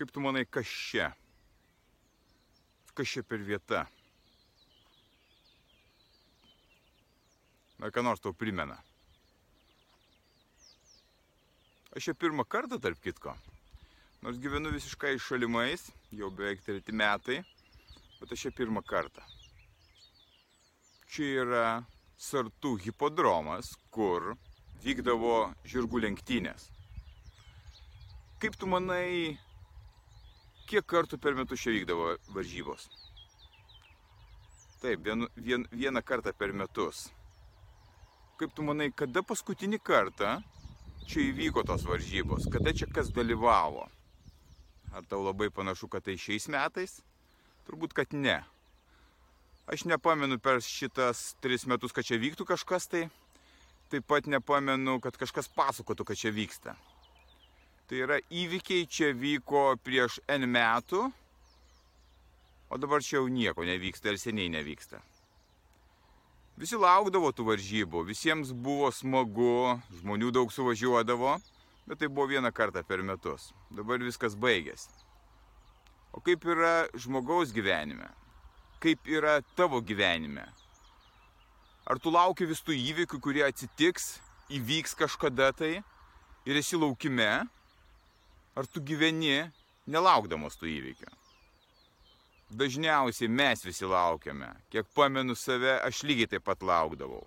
Kaip tu manai, kas čia? Kas čia per vieta? Na, ką nors tau primena. Aš čia pirmą kartą, tarp kitko. Nors gyvenu visiškai šalimais, jau beveik treti metai, bet aš čia pirmą kartą. Čia yra Sartų hipodromas, kur vykdavo žirgų lenktynės. Kaip tu manai, kiek kartų per metus čia vykdavo varžybos? Taip, vien, vien, vieną kartą per metus. Kaip tu manai, kada paskutinį kartą čia įvyko tos varžybos? Kada čia kas dalyvavo? Ar tau labai panašu, kad tai šiais metais? Turbūt, kad ne. Aš nepamenu per šitas tris metus, kad čia vyktų kažkas tai. Taip pat nepamenu, kad kažkas pasakotų, kad čia vyksta. Tai yra įvykiai čia vyko prieš N metų, o dabar čia jau nieko nevyksta ir seniai nevyksta. Visi laukdavo tų varžybų, visiems buvo smagu, žmonių daug suvažiuodavo, bet tai buvo vieną kartą per metus. Dabar viskas baigėsi. O kaip yra žmogaus gyvenime? Kaip yra tavo gyvenime? Ar tu lauki vis tų įvykių, kurie atsitiks, įvyks kažkada tai ir esi laukime? Ar tu gyveni nelaukdamas tų įvykių? Dažniausiai mes visi laukiame. Kiek pamenu save, aš lygiai taip pat laukdavau.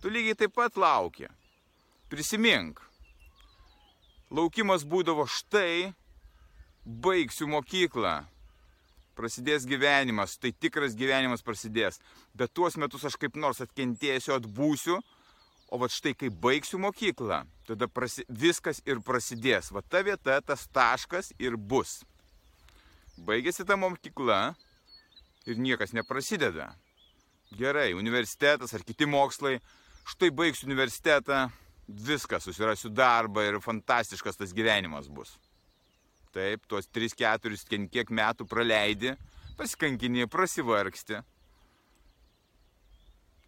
Tu lygiai taip pat lauki. Prisimink. Laukimas būdavo štai, baigsiu mokyklą. Prasidės gyvenimas, tai tikras gyvenimas prasidės. Bet tuos metus aš kaip nors atkentėsiu, atbūsiu, O va štai kai baigsiu mokyklą, tada prasi, viskas ir prasidės. Va ta vieta, tas taškas ir bus. Baigėsi ta mokykla ir niekas neprasideda. Gerai, universitetas ar kiti mokslai, štai baigsiu universitetą, viskas, susirasiu darbą ir fantastiškas tas gyvenimas bus. Taip, tuos 3-4 kiek metų praleidi, pasikankini, prasivargsti.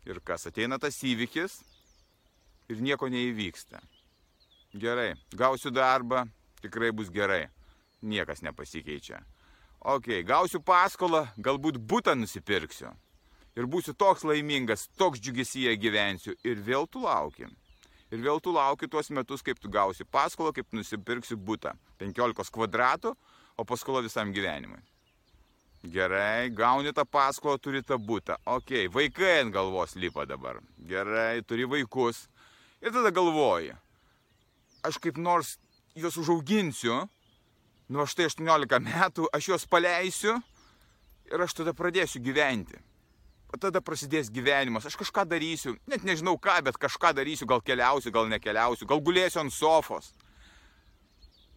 Ir kas ateina tas įvykis, ir nieko neįvyksta. Gerai, gausiu darbą, tikrai bus gerai. Niekas nepasikeičia. Ok, gausiu paskolą, galbūt būtą nusipirksiu. Ir būsiu toks laimingas, toks džiugesyje gyvensiu. Ir vėl tu lauki. Ir vėl tu lauki tuos metus, kaip tu gausi paskolą, kaip nusipirksi būtą. 15 kvadratų, o paskola visam gyvenimui. Gerai, gauni tą paskolą, turi tą būtą. Ok, vaikai ant galvos lipa dabar. Gerai, turi vaikus. Ir tada galvoji, aš kaip nors juos užauginsiu, nuo štai 18 metų aš juos paleisiu ir aš tada pradėsiu gyventi. O tada prasidės gyvenimas, aš kažką darysiu, net nežinau ką, bet kažką darysiu, gal keliausiu, gal nekeliausiu, gal gulėsiu ant sofos.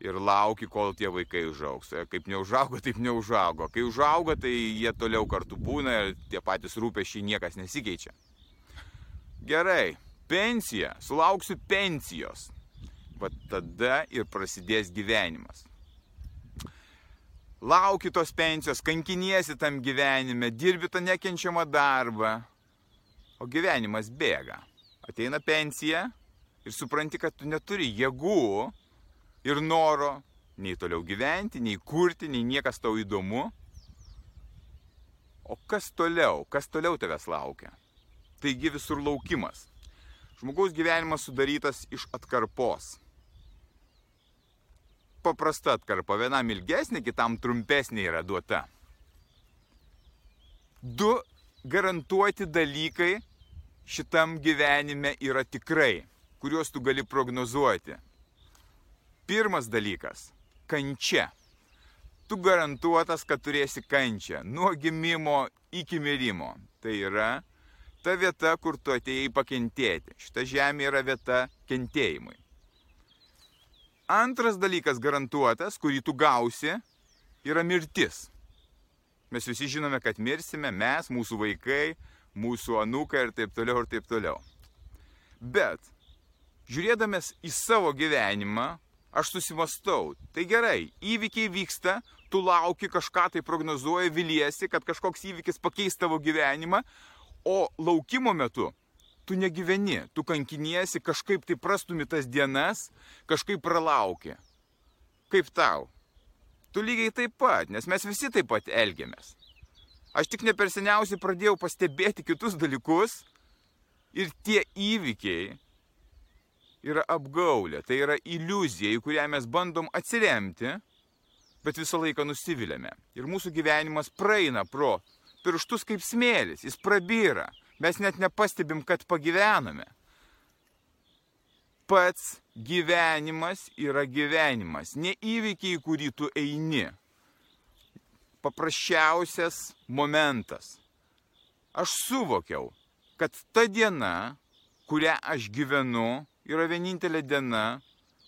Ir lauki, kol tie vaikai užaugs. E, kaip neužaugo, taip neužaugo. Kai užauga, tai jie toliau kartu būna ir tie patys rūpešiai niekas nesikeičia. Gerai, pensiją, sulauksiu pensijos. Vat tada ir prasidės gyvenimas. Lauki tos pensijos, kankiniesi tam gyvenime, dirbi tą nekenčiamą darbą, o gyvenimas bėga. Ateina pensija ir supranti, kad tu neturi jėgų ir noro nei toliau gyventi, nei kurti, nei niekas tau įdomu. O kas toliau, kas toliau tavęs laukia? Taigi visur laukimas. Žmogaus gyvenimas sudarytas iš atkarpos. Paprasta atkarpa, vienam ilgesnė, kitam trumpesnė yra duota. Du garantuoti dalykai šitam gyvenime yra tikrai, kuriuos tu gali prognozuoti. Pirmas dalykas - kančia. Tu garantuotas, kad turėsi kančią nuo gimimo iki mirimo. Tai yra ta vieta, kur tu atėjai pakentėti. Šita žemė yra vieta kentėjimui. Antras dalykas garantuotas, kurį tu gausi, yra mirtis. Mes visi žinome, kad mirsime, mes, mūsų vaikai, mūsų anukai ir taip toliau ir taip toliau. Bet, žiūrėdamas į savo gyvenimą, aš susimastau, tai gerai, įvykiai vyksta, tu lauki kažką tai prognozuoji, viliesi, kad kažkoks įvykis pakeis tavo gyvenimą, o laukimo metu tu negyveni, tu kankiniesi, kažkaip tai prastumi tas dienas, kažkaip pralauki. Kaip tau? Tu lygiai taip pat, nes mes visi taip pat elgiamės. Aš tik ne per seniausiai pradėjau pastebėti kitus dalykus ir tie įvykiai yra apgaulė, tai yra iliuzija, į kurią mes bandom atsiremti, bet visą laiką nusivylėme. Ir mūsų gyvenimas praeina pro pirštus kaip smėlis, jis prabyra. Mes net nepastebim, kad pagyvename. Pats gyvenimas yra gyvenimas, ne įvykiai, į kurį tu eini. Paprasčiausias momentas. Aš suvokiau, kad ta diena, kurią aš gyvenu, yra vienintelė diena,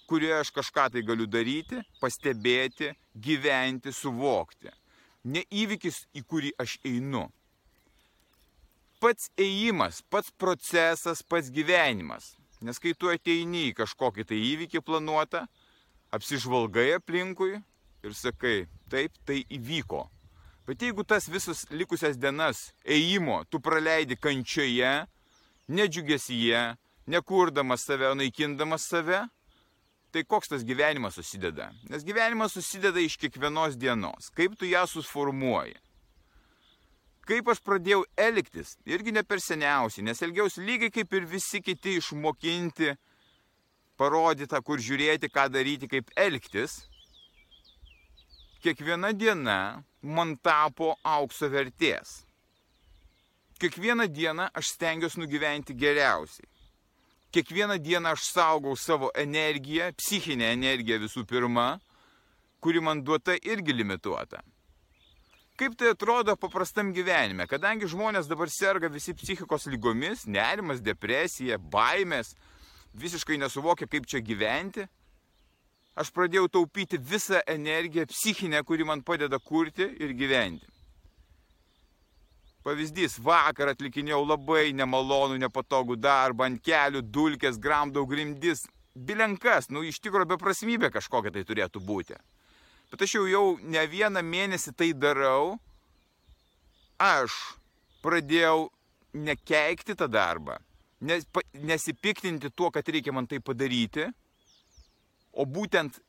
kurioje aš kažką tai galiu daryti, pastebėti, gyventi, suvokti. Ne įvykis, į kurį aš einu pats ėjimas, pats procesas, pats gyvenimas. Nes kai tu ateini į kažkokį tai įvykį planuotą, apsižvalgai aplinkui ir sakai, taip, tai įvyko. Bet jeigu tas visas likusias dienas ėjimo tu praleidi kančioje, nedžiugesyje, nekurdamas save, naikindamas save, tai koks tas gyvenimas susideda? Nes gyvenimas susideda iš kiekvienos dienos. Kaip tu ją susformuoji? Kaip aš pradėjau elgtis, irgi ne per seniausiai, nes elgiausi lygiai kaip ir visi kiti išmokinti, parodyta, kur žiūrėti, ką daryti, kaip elgtis. Kiekviena diena man tapo aukso vertės. Kiekvieną dieną aš stengiuosi nugyventi geriausiai. Kiekvieną dieną aš saugau savo energiją, psichinę energiją visų pirma, kuri man duota irgi limituota. Kaip tai atrodo paprastam gyvenime, kadangi žmonės dabar serga visi psichikos lygomis, nerimas, depresija, baimės, visiškai nesuvokia, kaip čia gyventi, aš pradėjau taupyti visą energiją psichinę, kuri man padeda kurti ir gyventi. Pavyzdys, vakar atlikinėjau labai nemalonų, nepatogų darbą, ant kelių dulkės, gramdau grimdis, bilenkas, nu iš tikrųjų beprasmybė kažkokia tai turėtų būti. Bet aš jau, jau ne vieną mėnesį tai darau. Aš pradėjau nekeikti tą darbą, nes, nesipiktinti tuo, kad reikia man tai padaryti, o būtent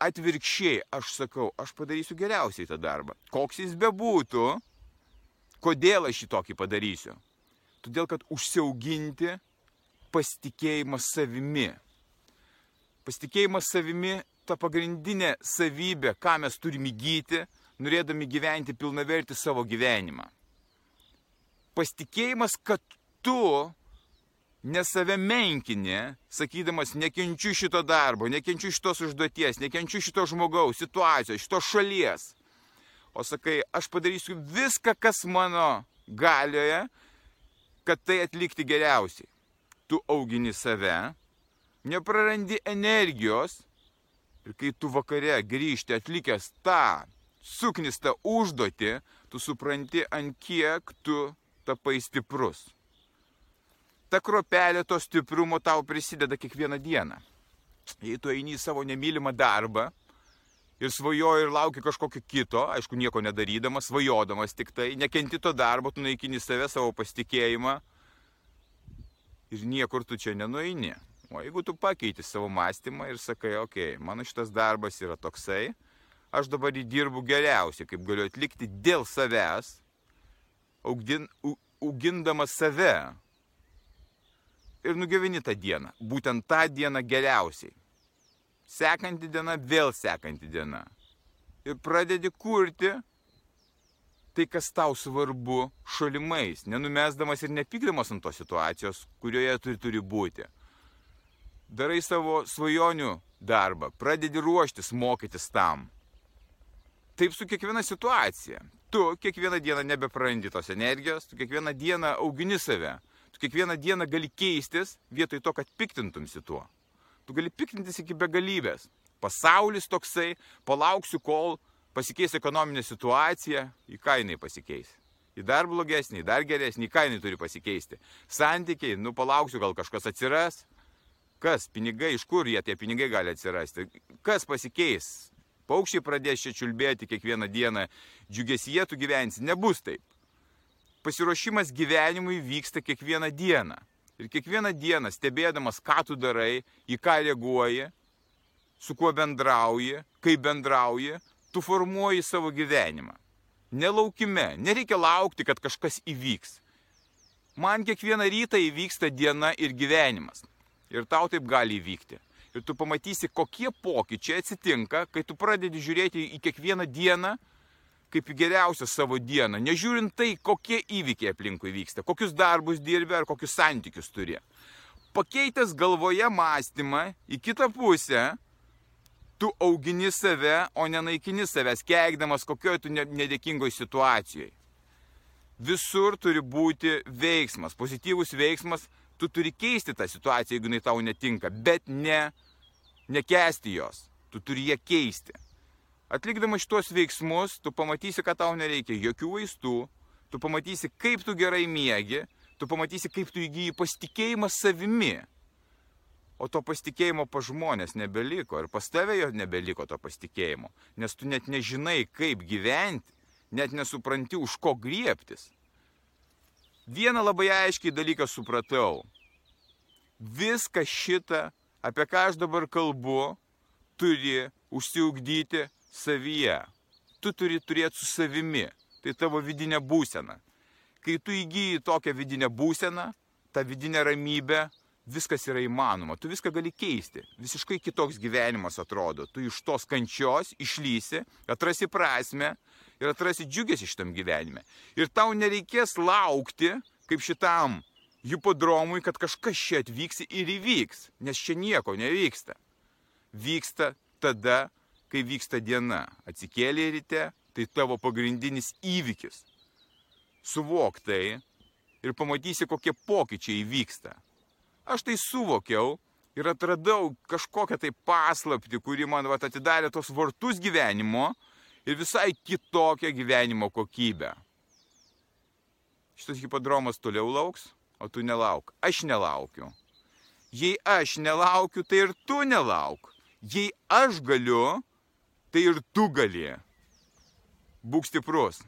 atvirkščiai aš sakau, aš padarysiu geriausiai tą darbą. Koks jis bebūtų, kodėl aš šį tokį padarysiu? Todėl, kad užsiauginti pasitikėjimą savimi. Pasitikėjimas savimi ta pagrindinė savybė, ką mes turime įgyti, norėdami gyventi pilnavertį savo gyvenimą. Pasitikėjimas, kad tu ne save menkini, sakydamas, nekenčiu šito darbo, nekenčiu šitos užduoties, nekenčiu šito žmogaus, situacijos, šitos šalies. O sakai, aš padarysiu viską, kas mano galioje, kad tai atlikti geriausiai. Tu augini save, neprarandi energijos Ir kai tu vakare grįžti atlikęs tą suknistą užduotį, tu supranti, ant kiek tu tapai stiprus. Ta kropelė to stiprumo tau prisideda kiekvieną dieną. Jei tu eini į savo nemylimą darbą ir svajoji ir lauki kažkokio kito, aišku, nieko nedarydamas, svajodamas tik tai, nekenti to darbo, tu naikini save, savo pasitikėjimą ir niekur tu čia nenueini. O jeigu tu pakeiti savo mąstymą ir sakai, okei, okay, mano šitas darbas yra toksai, aš dabar jį dirbu geriausiai, kaip galiu atlikti dėl savęs, augdin, augindamas save. Ir nugyveni tą dieną, būtent tą dieną geriausiai. Sekanti diena, vėl sekanti diena. Ir pradedi kurti tai, kas tau svarbu šalimais, nenumesdamas ir nepykdamas ant tos situacijos, kurioje turi, turi būti darai savo svajonių darbą, pradedi ruoštis, mokytis tam. Taip su kiekviena situacija. Tu kiekvieną dieną nebeprarandi tos energijos, tu kiekvieną dieną augini save, tu kiekvieną dieną gali keistis vietoj to, kad piktintumsi tuo. Tu gali piktintis iki begalybės. pasaulis toksai, palauksiu, kol pasikeis ekonominė situacija, į ką jinai pasikeis. Į dar blogesnį, į dar geresnį, į ką jinai turi pasikeisti. Santykiai, nu palauksiu, gal kažkas atsiras. Kas, pinigai, iš kur jie tie pinigai gali atsirasti? Kas pasikeis? Paukščiai pradės čia čiulbėti kiekvieną dieną, džiugesyje tu gyvensi, nebus taip. Pasiruošimas gyvenimui vyksta kiekvieną dieną. Ir kiekvieną dieną stebėdamas, ką tu darai, į ką reaguoji, su kuo bendrauji, kaip bendrauji, tu formuoji savo gyvenimą. Nelaukime, nereikia laukti, kad kažkas įvyks. Man kiekvieną rytą įvyksta diena ir gyvenimas. Ir tau taip gali įvykti. Ir tu pamatysi, kokie pokyčiai atsitinka, kai tu pradedi žiūrėti į kiekvieną dieną kaip geriausią savo dieną, nežiūrint tai, kokie įvykiai aplinkui vyksta, kokius darbus dirbi ar kokius santykius turi. Pakeitęs galvoje mąstymą į kitą pusę, tu augini save, o nenaikini savęs, keikdamas kokioje tu nedėkingoje situacijoje. Visur turi būti veiksmas, pozityvus veiksmas, tu turi keisti tą situaciją, jeigu jinai tau netinka, bet ne nekesti jos, tu turi ją keisti. Atlikdamas šitos veiksmus, tu pamatysi, kad tau nereikia jokių vaistų, tu pamatysi, kaip tu gerai miegi, tu pamatysi, kaip tu įgyji pasitikėjimą savimi, o to pasitikėjimo pa žmonės nebeliko ir pas tave jo nebeliko to pasitikėjimo, nes tu net nežinai, kaip gyventi, net nesupranti, už ko griebtis. Vieną labai aiškiai dalyką supratau. Viską šitą, apie ką aš dabar kalbu, turi užsiugdyti savyje. Tu turi turėti su savimi. Tai tavo vidinė būsena. Kai tu įgyji tokią vidinę būseną, tą vidinę ramybę, viskas yra įmanoma, tu viską gali keisti. Visiškai kitoks gyvenimas atrodo. Tu iš tos kančios išlysi, atrasi prasme ir atrasi džiugės iš tam gyvenime. Ir tau nereikės laukti, kaip šitam hipodromui, kad kažkas čia atvyks ir įvyks, nes čia nieko nevyksta. Vyksta tada, kai vyksta diena. Atsikėlė ryte, tai tavo pagrindinis įvykis. Suvok tai ir pamatysi, kokie pokyčiai įvyksta. Aš tai suvokiau ir atradau kažkokią tai paslapti, kuri man vat, atidarė tos vartus gyvenimo ir visai kitokią gyvenimo kokybę. Šitas hipodromas toliau lauks, o tu nelauk. Aš nelaukiu. Jei aš nelaukiu, tai ir tu nelauk. Jei aš galiu, tai ir tu gali. Būk stiprus.